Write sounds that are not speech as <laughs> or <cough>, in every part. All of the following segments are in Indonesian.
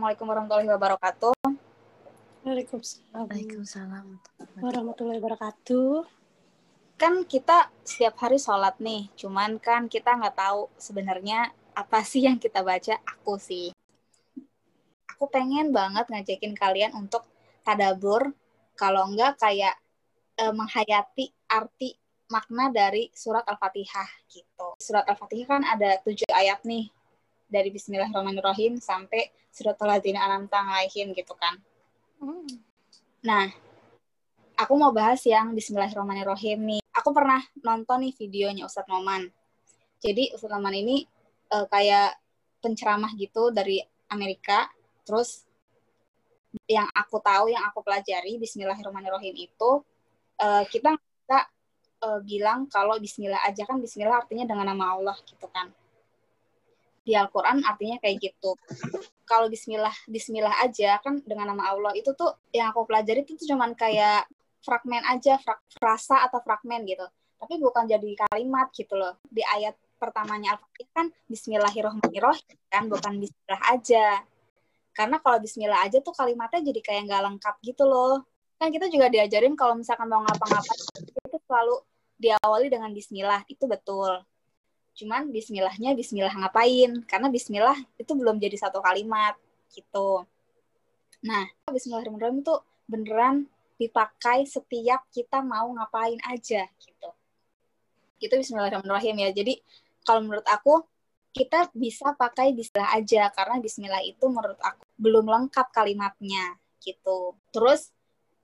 Assalamualaikum warahmatullahi wabarakatuh. Waalaikumsalam. Waalaikumsalam. Warahmatullahi wabarakatuh. Kan kita setiap hari sholat nih, cuman kan kita nggak tahu sebenarnya apa sih yang kita baca. Aku sih, aku pengen banget ngajakin kalian untuk tadabur, kalau enggak kayak eh, menghayati arti makna dari surat Al-Fatihah gitu. Surat Al-Fatihah kan ada tujuh ayat nih, dari Bismillahirrahmanirrahim sampai surat Al-Ladzina An'amta alaihim gitu kan. Nah, aku mau bahas yang Bismillahirrahmanirrahim nih. Aku pernah nonton nih videonya Ustadz Noman. Jadi Ustadz Noman ini uh, kayak penceramah gitu dari Amerika. Terus yang aku tahu, yang aku pelajari Bismillahirrahmanirrahim itu uh, kita nggak uh, bilang kalau Bismillah aja kan Bismillah artinya dengan nama Allah gitu kan di Al-Quran artinya kayak gitu. Kalau bismillah, bismillah aja kan dengan nama Allah itu tuh yang aku pelajari itu tuh cuman kayak fragmen aja, frak, frasa atau fragmen gitu. Tapi bukan jadi kalimat gitu loh. Di ayat pertamanya Al-Fatihah kan bismillahirrahmanirrahim kan, bukan bismillah aja. Karena kalau bismillah aja tuh kalimatnya jadi kayak nggak lengkap gitu loh. Kan kita juga diajarin kalau misalkan mau ngapa-ngapain itu selalu diawali dengan bismillah, itu betul cuman bismillahnya bismillah ngapain? Karena bismillah itu belum jadi satu kalimat gitu. Nah bismillahirrahmanirrahim itu beneran dipakai setiap kita mau ngapain aja gitu. Itu bismillahirrahmanirrahim ya. Jadi kalau menurut aku kita bisa pakai bismillah aja. Karena bismillah itu menurut aku belum lengkap kalimatnya gitu. Terus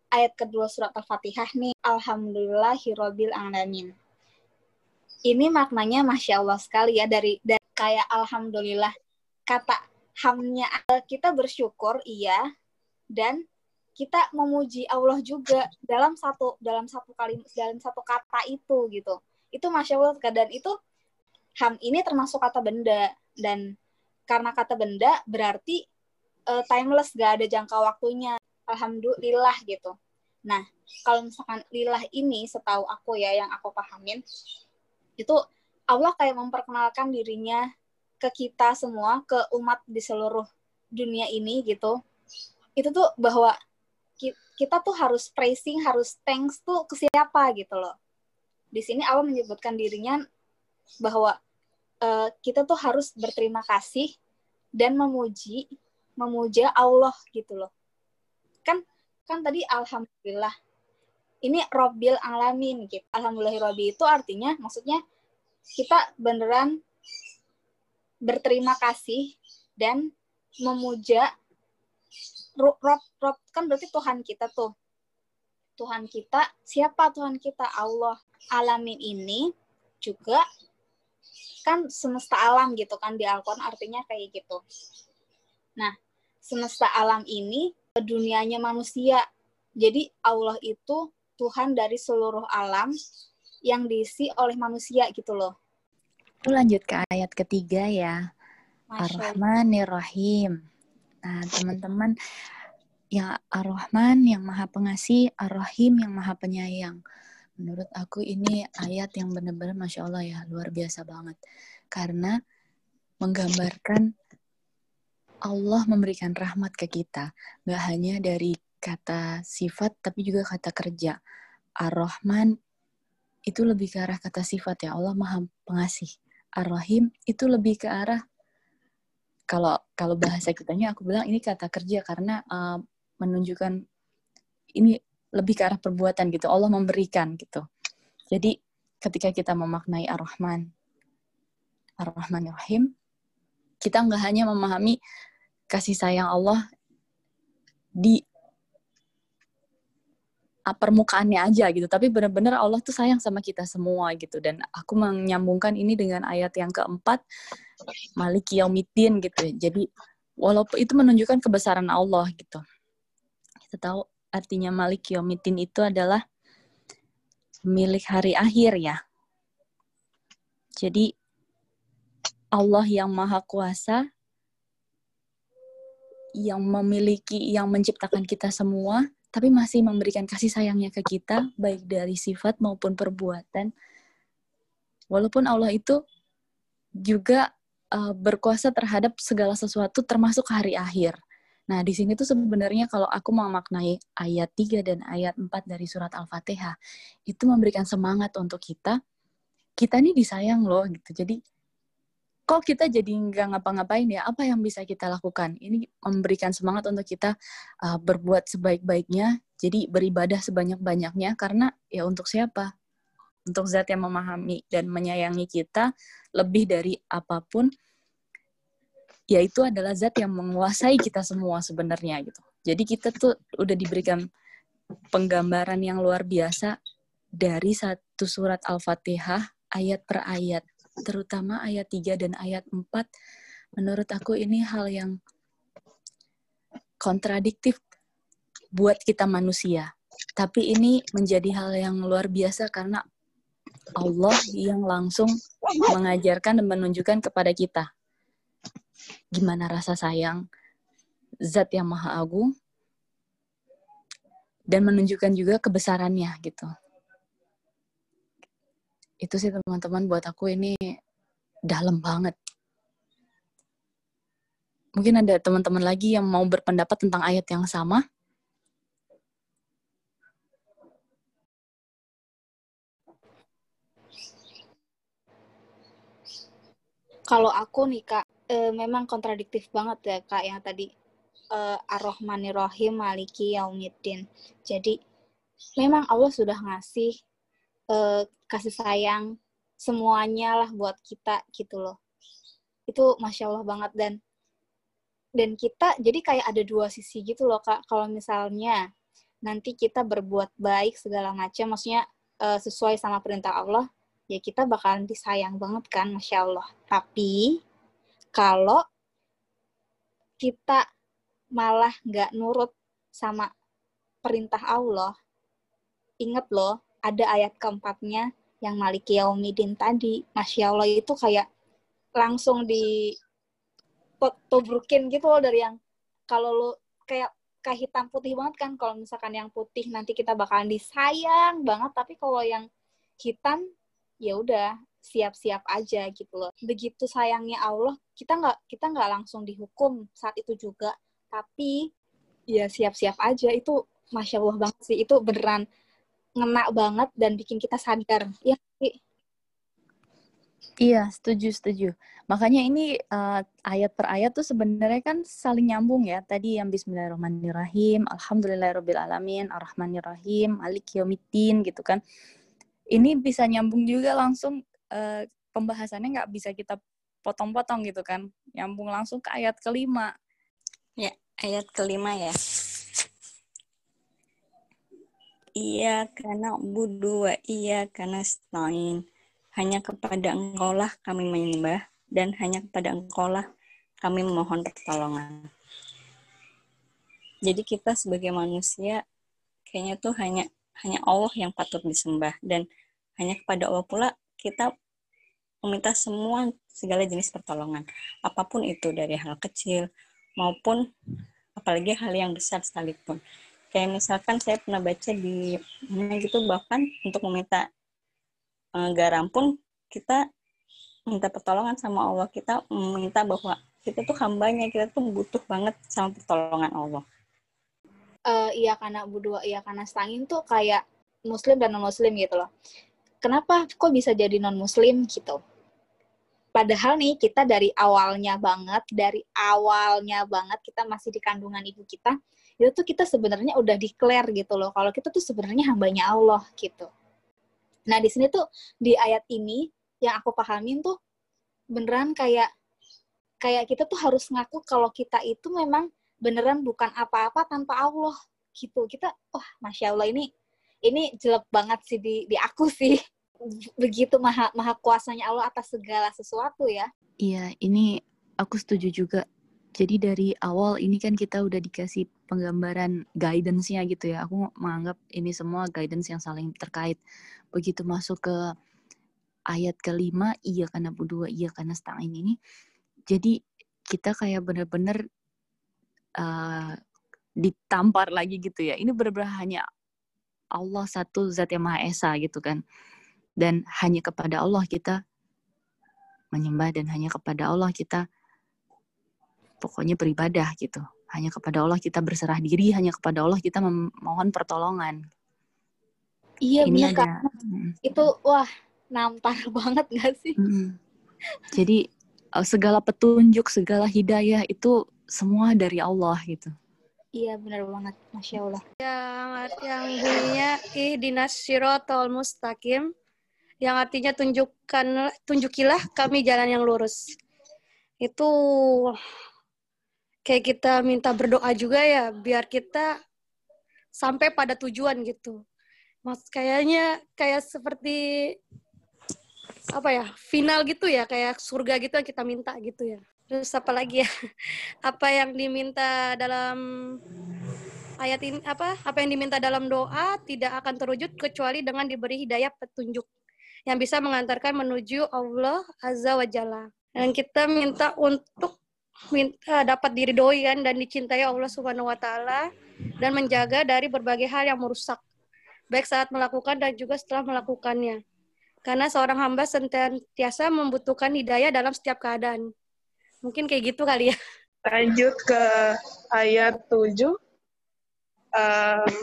ayat kedua surat al-fatihah nih alhamdulillahirobbil alamin ini maknanya masya Allah sekali ya dari, dari kayak alhamdulillah kata hamnya kita bersyukur iya dan kita memuji Allah juga dalam satu dalam satu kali dalam satu kata itu gitu. Itu masya Allah dan itu ham ini termasuk kata benda dan karena kata benda berarti uh, timeless gak ada jangka waktunya. Alhamdulillah gitu. Nah kalau misalkan lillah ini setahu aku ya yang aku pahamin itu Allah kayak memperkenalkan dirinya ke kita semua, ke umat di seluruh dunia ini gitu. Itu tuh bahwa kita tuh harus praising, harus thanks tuh ke siapa gitu loh. Di sini Allah menyebutkan dirinya bahwa uh, kita tuh harus berterima kasih dan memuji, memuja Allah gitu loh. Kan kan tadi alhamdulillah ini Robil Alamin gitu. Alhamdulillahirobbi itu artinya maksudnya kita beneran berterima kasih dan memuja Rob, Rob kan berarti Tuhan kita tuh. Tuhan kita, siapa Tuhan kita? Allah. Alamin ini juga kan semesta alam gitu kan di Al-Quran artinya kayak gitu. Nah, semesta alam ini dunianya manusia. Jadi Allah itu Tuhan dari seluruh alam yang diisi oleh manusia gitu loh. Lanjut ke ayat ketiga ya. Ar-Rahmanir-Rahim. Nah, teman-teman, yang Ar-Rahman yang maha pengasih, Ar-Rahim yang maha penyayang. Menurut aku ini ayat yang benar-benar Masya Allah ya, luar biasa banget. Karena menggambarkan Allah memberikan rahmat ke kita. Gak hanya dari kata sifat, tapi juga kata kerja. Ar-Rahman itu lebih ke arah kata sifat ya. Allah maha pengasih. Ar-Rahim itu lebih ke arah kalau kalau bahasa kitanya aku bilang ini kata kerja karena uh, menunjukkan ini lebih ke arah perbuatan gitu. Allah memberikan gitu. Jadi ketika kita memaknai Ar-Rahman, Ar-Rahman Rahim, kita nggak hanya memahami kasih sayang Allah di permukaannya aja gitu. Tapi benar-benar Allah tuh sayang sama kita semua gitu. Dan aku menyambungkan ini dengan ayat yang keempat Malik Yaumiddin gitu. Jadi walaupun itu menunjukkan kebesaran Allah gitu. Kita tahu artinya Malik Yaumiddin itu adalah milik hari akhir ya. Jadi Allah yang maha kuasa yang memiliki yang menciptakan kita semua tapi masih memberikan kasih sayangnya ke kita, baik dari sifat maupun perbuatan. Walaupun Allah itu juga uh, berkuasa terhadap segala sesuatu termasuk hari akhir. Nah, di sini tuh sebenarnya kalau aku memaknai ayat 3 dan ayat 4 dari surat Al-Fatihah, itu memberikan semangat untuk kita, kita ini disayang loh gitu. Jadi, kok kita jadi nggak ngapa-ngapain ya? Apa yang bisa kita lakukan? Ini memberikan semangat untuk kita uh, berbuat sebaik-baiknya, jadi beribadah sebanyak-banyaknya, karena ya untuk siapa? Untuk zat yang memahami dan menyayangi kita lebih dari apa pun, yaitu adalah zat yang menguasai kita semua sebenarnya gitu. Jadi kita tuh udah diberikan penggambaran yang luar biasa dari satu surat Al-Fatihah ayat per ayat, terutama ayat 3 dan ayat 4. Menurut aku ini hal yang kontradiktif buat kita manusia. Tapi ini menjadi hal yang luar biasa karena Allah yang langsung mengajarkan dan menunjukkan kepada kita gimana rasa sayang zat yang maha agung dan menunjukkan juga kebesarannya gitu. Itu sih teman-teman buat aku ini dalam banget. Mungkin ada teman-teman lagi yang mau berpendapat tentang ayat yang sama. Kalau aku nih kak, e, memang kontradiktif banget ya kak yang tadi e, Ar-Rahmanir-Rahim Maliki Yaumiddin. Jadi memang Allah sudah ngasih e, kasih sayang semuanya lah buat kita gitu loh. Itu masya Allah banget dan dan kita jadi kayak ada dua sisi gitu loh kak. Kalau misalnya nanti kita berbuat baik segala macam, maksudnya e, sesuai sama perintah Allah, ya kita bakalan disayang banget kan, masya Allah. Tapi kalau kita malah nggak nurut sama perintah Allah, inget loh, ada ayat keempatnya yang Maliki Yaumidin tadi, Masya Allah itu kayak langsung di tobrukin gitu loh dari yang kalau lo kayak kayak hitam putih banget kan kalau misalkan yang putih nanti kita bakalan disayang banget tapi kalau yang hitam ya udah siap-siap aja gitu loh. Begitu sayangnya Allah, kita nggak kita nggak langsung dihukum saat itu juga, tapi ya siap-siap aja itu masya Allah banget sih itu beneran ngena banget dan bikin kita sadar. Ya Iya, setuju, setuju. Makanya ini uh, ayat per ayat tuh sebenarnya kan saling nyambung ya. Tadi yang Bismillahirrahmanirrahim, Alhamdulillahirrahmanirrahim, Ar-Rahmanirrahim, Alik gitu kan. Ini bisa nyambung juga langsung uh, pembahasannya nggak bisa kita potong-potong gitu kan. Nyambung langsung ke ayat kelima. Ya ayat kelima ya Iya karena budu wa iya karena stain. Hanya kepada engkau lah kami menyembah dan hanya kepada engkau lah kami memohon pertolongan. Jadi kita sebagai manusia kayaknya tuh hanya hanya Allah yang patut disembah dan hanya kepada Allah pula kita meminta semua segala jenis pertolongan apa pun itu dari hal kecil maupun apalagi hal yang besar sekalipun kayak misalkan saya pernah baca di mana gitu bahkan untuk meminta uh, garam pun kita minta pertolongan sama Allah. Kita meminta bahwa kita tuh hambanya kita tuh butuh banget sama pertolongan Allah. Uh, iya karena berdua iya karena stangin tuh kayak muslim dan non muslim gitu loh. Kenapa kok bisa jadi non muslim gitu padahal nih kita dari awalnya banget dari awalnya banget kita masih di kandungan ibu kita itu tuh kita sebenarnya udah declare gitu loh kalau kita tuh sebenarnya hambanya Allah gitu. Nah di sini tuh di ayat ini yang aku pahamin tuh beneran kayak kayak kita tuh harus ngaku kalau kita itu memang beneran bukan apa-apa tanpa Allah gitu. Kita wah masya Allah ini ini jelek banget sih di di aku sih begitu maha maha kuasanya Allah atas segala sesuatu ya iya ini aku setuju juga jadi dari awal ini kan kita udah dikasih penggambaran guidance-nya gitu ya. Aku menganggap ini semua guidance yang saling terkait. Begitu masuk ke ayat kelima, iya karena berdua, iya karena setengah ini. Jadi kita kayak bener-bener uh, ditampar lagi gitu ya. Ini benar-benar hanya Allah satu zat yang Maha Esa gitu kan. Dan hanya kepada Allah kita menyembah dan hanya kepada Allah kita pokoknya beribadah gitu. Hanya kepada Allah kita berserah diri, hanya kepada Allah kita memohon pertolongan. Iya Ini benar ada. Mm, Itu wah nampar <laughs> banget gak sih? mm. Jadi eh, segala petunjuk, segala hidayah itu semua dari Allah gitu. Iya benar banget, masya Allah. Yang, yang bunyinya ihdinas syiratal mustaqim. Yang artinya tunjukkan tunjukilah kami jalan yang lurus. Itu kayak kita minta berdoa juga ya biar kita sampai pada tujuan gitu. Mas kayaknya kayak seperti apa ya final gitu ya kayak surga gitu yang kita minta gitu ya. Terus apa lagi ya? <laughs> Apa yang diminta dalam ayat ini apa apa yang diminta dalam doa tidak akan terwujud kecuali dengan diberi hidayah petunjuk yang bisa mengantarkan menuju Allah Azza wa Jalla. Dan kita minta untuk minta dapat diridhoi kan dan dicintai Allah Subhanahu wa taala dan menjaga dari berbagai hal yang merusak baik saat melakukan dan juga setelah melakukannya. Karena seorang hamba senantiasa membutuhkan hidayah dalam setiap keadaan. Mungkin kayak gitu kali ya. Lanjut ke ayat 7. Um,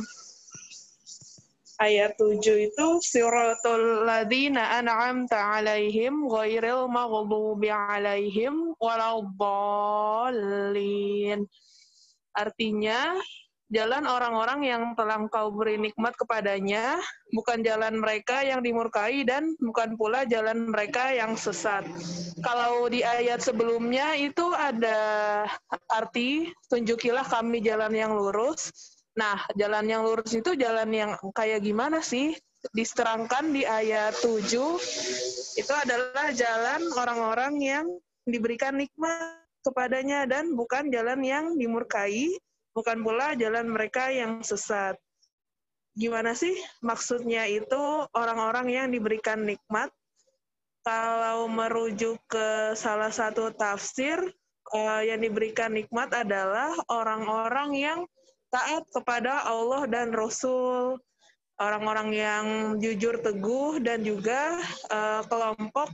ayat 7 itu siratul ladzina an'amta alaihim ghairil maghdubi alaihim waladdallin. Artinya jalan orang-orang yang telah engkau beri nikmat kepadanya, bukan jalan mereka yang dimurkai dan bukan pula jalan mereka yang sesat. Kalau di ayat sebelumnya itu ada arti tunjukilah kami jalan yang lurus. Nah, jalan yang lurus itu jalan yang kayak gimana sih? Diserangkan di ayat 7 itu adalah jalan orang-orang yang diberikan nikmat kepadanya dan bukan jalan yang dimurkai bukan pula jalan mereka yang sesat. Gimana sih maksudnya itu orang-orang yang diberikan nikmat? Kalau merujuk ke salah satu tafsir, eh, yang diberikan nikmat adalah orang-orang yang taat kepada Allah dan Rasul, orang-orang yang jujur teguh dan juga eh, kelompok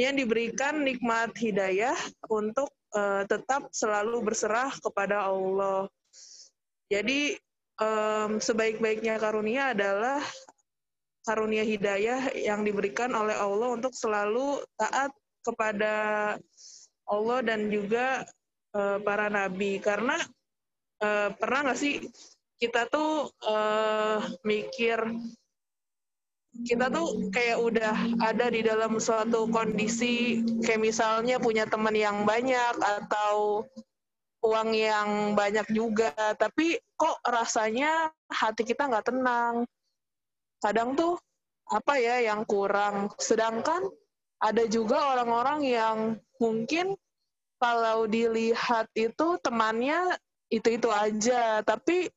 yang diberikan nikmat hidayah untuk eh, tetap selalu berserah kepada Allah. Jadi um, sebaik-baiknya karunia adalah karunia hidayah yang diberikan oleh Allah untuk selalu taat kepada Allah dan juga uh, para nabi. Karena uh, pernah nggak sih kita tuh uh, mikir kita tuh kayak udah ada di dalam suatu kondisi kayak misalnya punya teman yang banyak atau uang yang banyak juga, tapi kok rasanya hati kita nggak tenang. Kadang tuh apa ya yang kurang. Sedangkan ada juga orang-orang yang mungkin kalau dilihat itu temannya itu-itu aja, tapi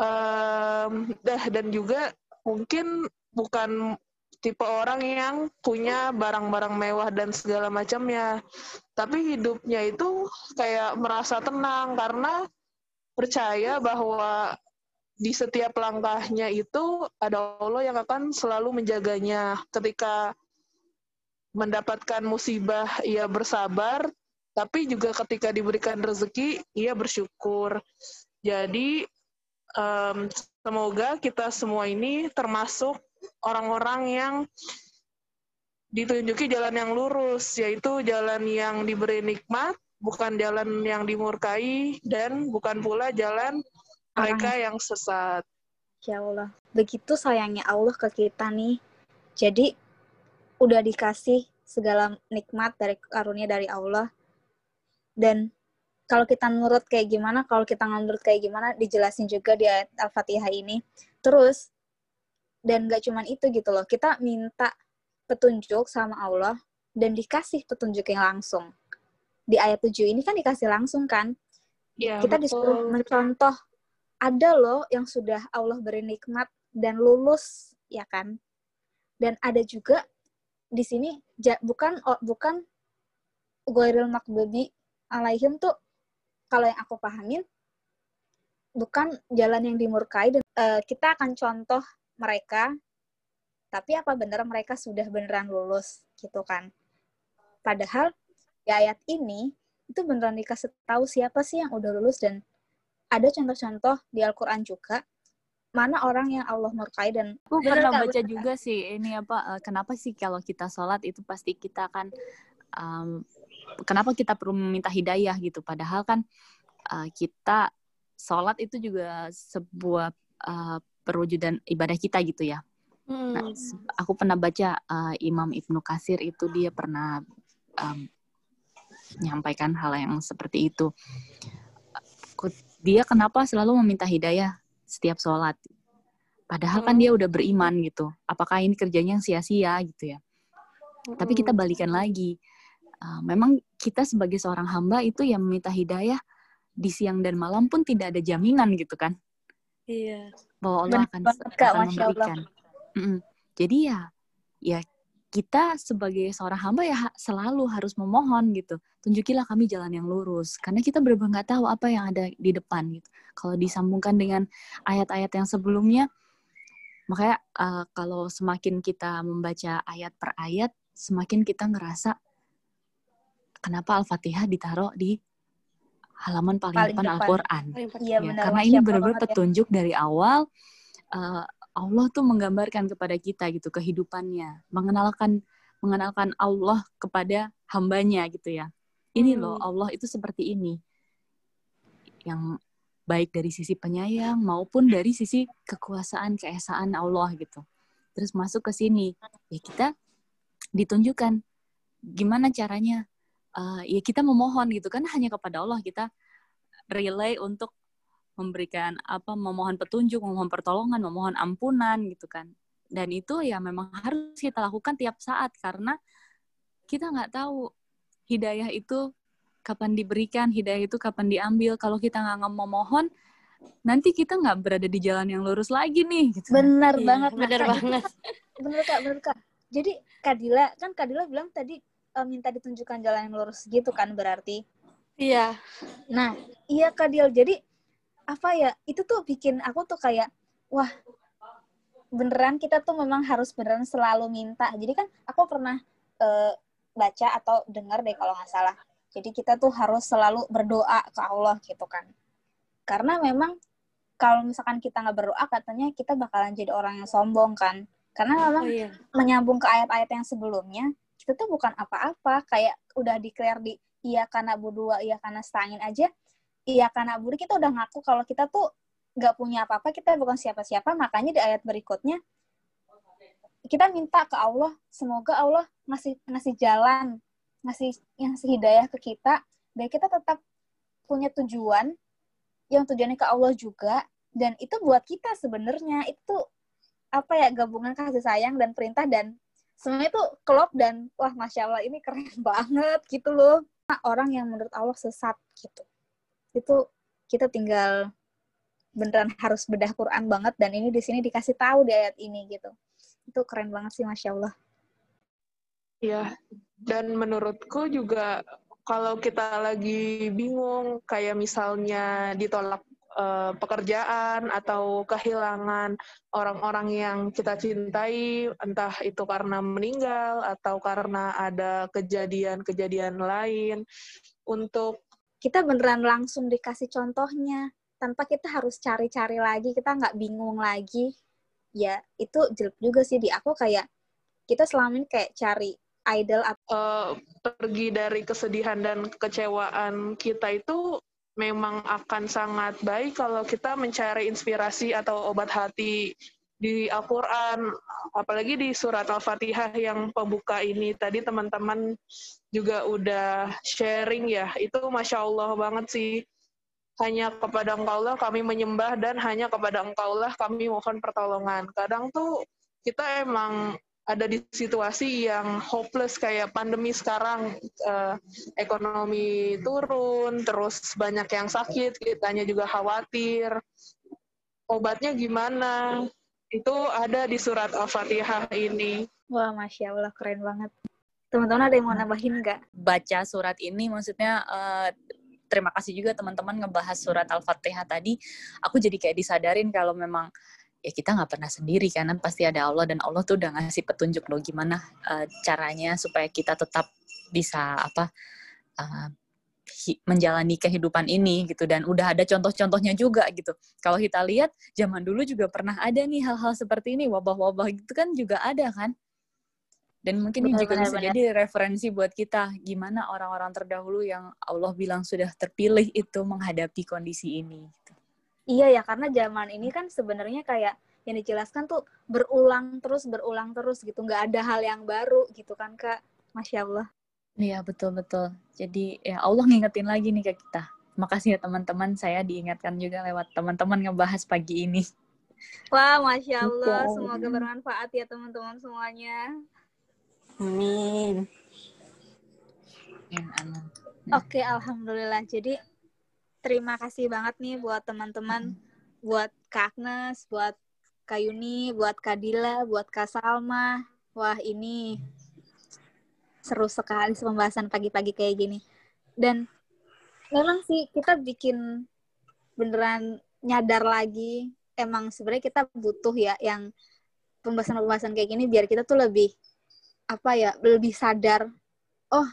um, dan juga mungkin bukan tipe orang yang punya barang-barang mewah dan segala macamnya. Tapi hidupnya itu kayak merasa tenang karena percaya bahwa di setiap langkahnya itu ada Allah yang akan selalu menjaganya. Ketika mendapatkan musibah, ia bersabar, tapi juga ketika diberikan rezeki, ia bersyukur. Jadi, um, semoga kita semua ini termasuk orang-orang yang ditunjuki jalan yang lurus, yaitu jalan yang diberi nikmat, bukan jalan yang dimurkai, dan bukan pula jalan mereka yang sesat. Ya Allah, begitu sayangnya Allah ke kita nih. Jadi udah dikasih segala nikmat dari karunia dari Allah. Dan kalau kita nurut kayak gimana, kalau kita nurut kayak gimana, dijelasin juga di ayat Al-Fatihah ini. Terus dan gak cuman itu gitu loh kita minta petunjuk sama Allah dan dikasih petunjuk yang langsung di ayat 7 ini kan dikasih langsung kan ya, kita betul. disuruh mencontoh ada loh yang sudah Allah beri nikmat dan lulus ya kan dan ada juga di sini bukan bukan Goiril Makdubi alaihim tuh kalau yang aku pahamin bukan jalan yang dimurkai dan uh, kita akan contoh mereka tapi apa benar mereka sudah beneran lulus gitu kan. Padahal di ayat ini itu beneran dikasih tahu siapa sih yang udah lulus dan ada contoh-contoh di Al-Quran juga mana orang yang Allah murkai dan Aku pernah baca bener, juga sih ini apa eh, kenapa sih kalau kita sholat itu pasti kita akan um, kenapa kita perlu meminta hidayah gitu padahal kan uh, kita sholat itu juga sebuah uh, perwujudan ibadah kita gitu ya Hmm. Nah, aku pernah baca uh, Imam Ibnu Kasir itu dia pernah um, menyampaikan hal yang seperti itu. Dia kenapa selalu meminta hidayah setiap sholat? Padahal kan Hmm. dia udah beriman gitu. Apakah ini kerjanya yang sia-sia gitu ya? Tapi kita balikan lagi. Uh, memang kita sebagai seorang hamba itu yang meminta hidayah di siang dan malam pun tidak ada jaminan gitu kan Iya. bahwa Allah akan banget, Kak, akan Masya Allah. memberikan. Mm-mm. Jadi ya, ya kita sebagai seorang hamba ya selalu harus memohon gitu. Tunjukilah kami jalan yang lurus. Karena kita benar-benar nggak tahu apa yang ada di depan gitu. Kalau disambungkan dengan ayat-ayat yang sebelumnya, makanya uh, kalau semakin kita membaca ayat per ayat, semakin kita ngerasa kenapa Al-Fatihah ditaruh di halaman paling, Paling depan depan. Al-Quran. Iya Ya, benar. karena ini benar-benar ya. petunjuk dari awal uh, Allah tuh menggambarkan kepada kita gitu kehidupannya, mengenalkan mengenalkan Allah kepada hambanya gitu ya. Ini Hmm. loh Allah itu seperti ini, yang baik dari sisi penyayang maupun dari sisi kekuasaan keesaan Allah gitu. Terus masuk ke sini, ya kita ditunjukkan gimana caranya. Uh, ya kita memohon gitu kan hanya kepada Allah kita relay untuk memberikan apa memohon petunjuk, memohon pertolongan, memohon ampunan gitu kan. Dan itu ya memang harus kita lakukan tiap saat karena kita nggak tahu hidayah itu kapan diberikan, hidayah itu kapan diambil. Kalau kita nggak memohon, nanti kita nggak berada di jalan yang lurus lagi nih. Gitu. Benar Iya, banget. Benar banget. <laughs> bener kak bener kak jadi Kadila kan Kadila bilang tadi eh, minta ditunjukkan jalan yang lurus gitu kan berarti. Iya. nah iya Kadil jadi apa ya itu tuh bikin aku tuh kayak wah beneran kita tuh memang harus beneran selalu minta. Jadi kan aku pernah eh, baca atau dengar deh kalau nggak salah. Jadi kita tuh harus selalu berdoa ke Allah gitu kan. Karena memang kalau misalkan kita nggak berdoa katanya kita bakalan jadi orang yang sombong kan. Karena memang Oh iya. menyambung ke ayat-ayat yang sebelumnya, kita tuh bukan apa-apa, kayak udah declare di iya karena berdua, iya karena setangin aja, iya karena budi kita udah ngaku kalau kita tuh nggak punya apa-apa, kita bukan siapa-siapa, makanya di ayat berikutnya kita minta ke Allah, semoga Allah ngasih ngasih jalan, ngasih ngasih hidayah ke kita, dan kita tetap punya tujuan yang tujuannya ke Allah juga, dan itu buat kita sebenarnya. Itu apa ya gabungan kasih sayang dan perintah dan semuanya itu klop dan wah masya Allah ini keren <laughs> banget gitu loh. Orang yang menurut Allah sesat gitu. Itu kita tinggal beneran harus bedah Quran banget dan ini di sini dikasih tahu di ayat ini gitu. Itu keren banget sih masya Allah Iya, dan menurutku juga kalau kita lagi bingung, kayak misalnya ditolak eh, pekerjaan atau kehilangan orang-orang yang kita cintai, entah itu karena meninggal atau karena ada kejadian-kejadian lain, untuk kita beneran langsung dikasih contohnya tanpa kita harus cari-cari lagi kita nggak bingung lagi. Ya itu jelek juga sih di aku kayak kita selama ini kayak cari idol atau eh, pergi dari kesedihan dan kekecewaan kita itu memang akan sangat baik kalau kita mencari inspirasi atau obat hati di Al-Quran, apalagi di surat Al-Fatihah yang pembuka ini. Tadi teman-teman juga udah sharing ya, itu Masya Allah banget sih. Hanya kepada Engkau lah kami menyembah dan hanya kepada Engkau lah kami mohon pertolongan. Kadang tuh kita emang ada di situasi yang hopeless kayak pandemi sekarang eh, ekonomi turun terus banyak yang sakit kitanya juga khawatir. Obatnya gimana? Itu ada di surat al-fatihah ini. Wah masya Allah keren banget. Teman-teman ada yang mau nambahin nggak? Baca surat ini maksudnya eh, terima kasih juga teman-teman ngebahas surat Al-Fatihah tadi. Aku jadi kayak disadarin kalau memang ya kita nggak pernah sendiri karena pasti ada Allah dan Allah tuh udah ngasih petunjuk loh gimana eh, caranya supaya kita tetap bisa apa eh, menjalani kehidupan ini gitu dan udah ada contoh-contohnya juga gitu. Kalau kita lihat zaman dulu juga pernah ada nih hal-hal seperti ini wabah-wabah gitu kan juga ada kan. Dan mungkin ini juga bisa jadi referensi buat kita gimana orang-orang terdahulu yang Allah bilang sudah terpilih itu menghadapi kondisi ini. Iya ya karena zaman ini kan sebenarnya kayak yang dijelaskan tuh berulang terus berulang terus gitu nggak ada hal yang baru gitu kan kak masya Allah Iya betul betul. Jadi ya Allah ngingetin lagi nih ke kita. Makasih ya teman-teman, saya diingatkan juga lewat teman-teman ngebahas pagi ini. Wah, masya Allah, semoga bermanfaat ya teman-teman semuanya. Amin. Amin. Oke, alhamdulillah. Jadi terima kasih banget nih buat teman-teman, buat Kak Agnes, buat Kak Yuni, buat Kak Dila, buat Kak Salma. Wah, ini seru sekali pembahasan pagi-pagi kayak gini. Dan memang sih kita bikin beneran nyadar lagi emang sebenarnya kita butuh ya yang pembahasan-pembahasan kayak gini biar kita tuh lebih apa ya lebih sadar oh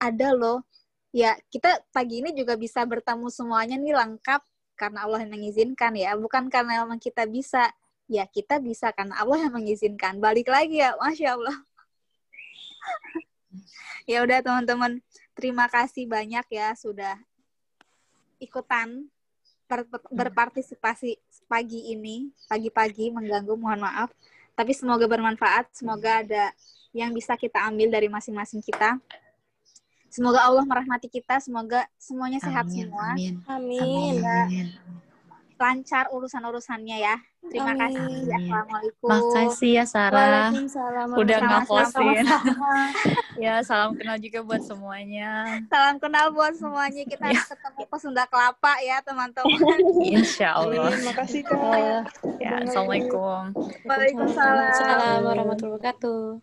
ada loh ya kita pagi ini juga bisa bertemu semuanya nih lengkap karena Allah yang mengizinkan ya. Bukan karena memang kita bisa. Ya kita bisa karena Allah yang mengizinkan. Balik lagi ya masya Allah. <laughs> Ya udah teman-teman. Terima kasih banyak ya sudah ikutan ber berpartisipasi pagi ini. Pagi-pagi mengganggu mohon maaf. Tapi semoga bermanfaat. Semoga ada yang bisa kita ambil dari masing-masing kita semoga Allah merahmati kita semoga semuanya sehat amin, semua. amin. Amin. amin lancar urusan-urusannya ya. Terima Amin. kasih. Assalamualaikum. Makasih ya Sarah. Waalaikumsalam. udah nge-closein <laughs> ya salam kenal juga buat semuanya. Salam kenal buat semuanya. Kita Ya. ketemu ke Sunda Kelapa ya teman-teman. <laughs> Insya Allah. Terima kasih Kak. ya assalamualaikum. Waalaikumsalam. Waalaikumsalam warahmatullahi wabarakatuh.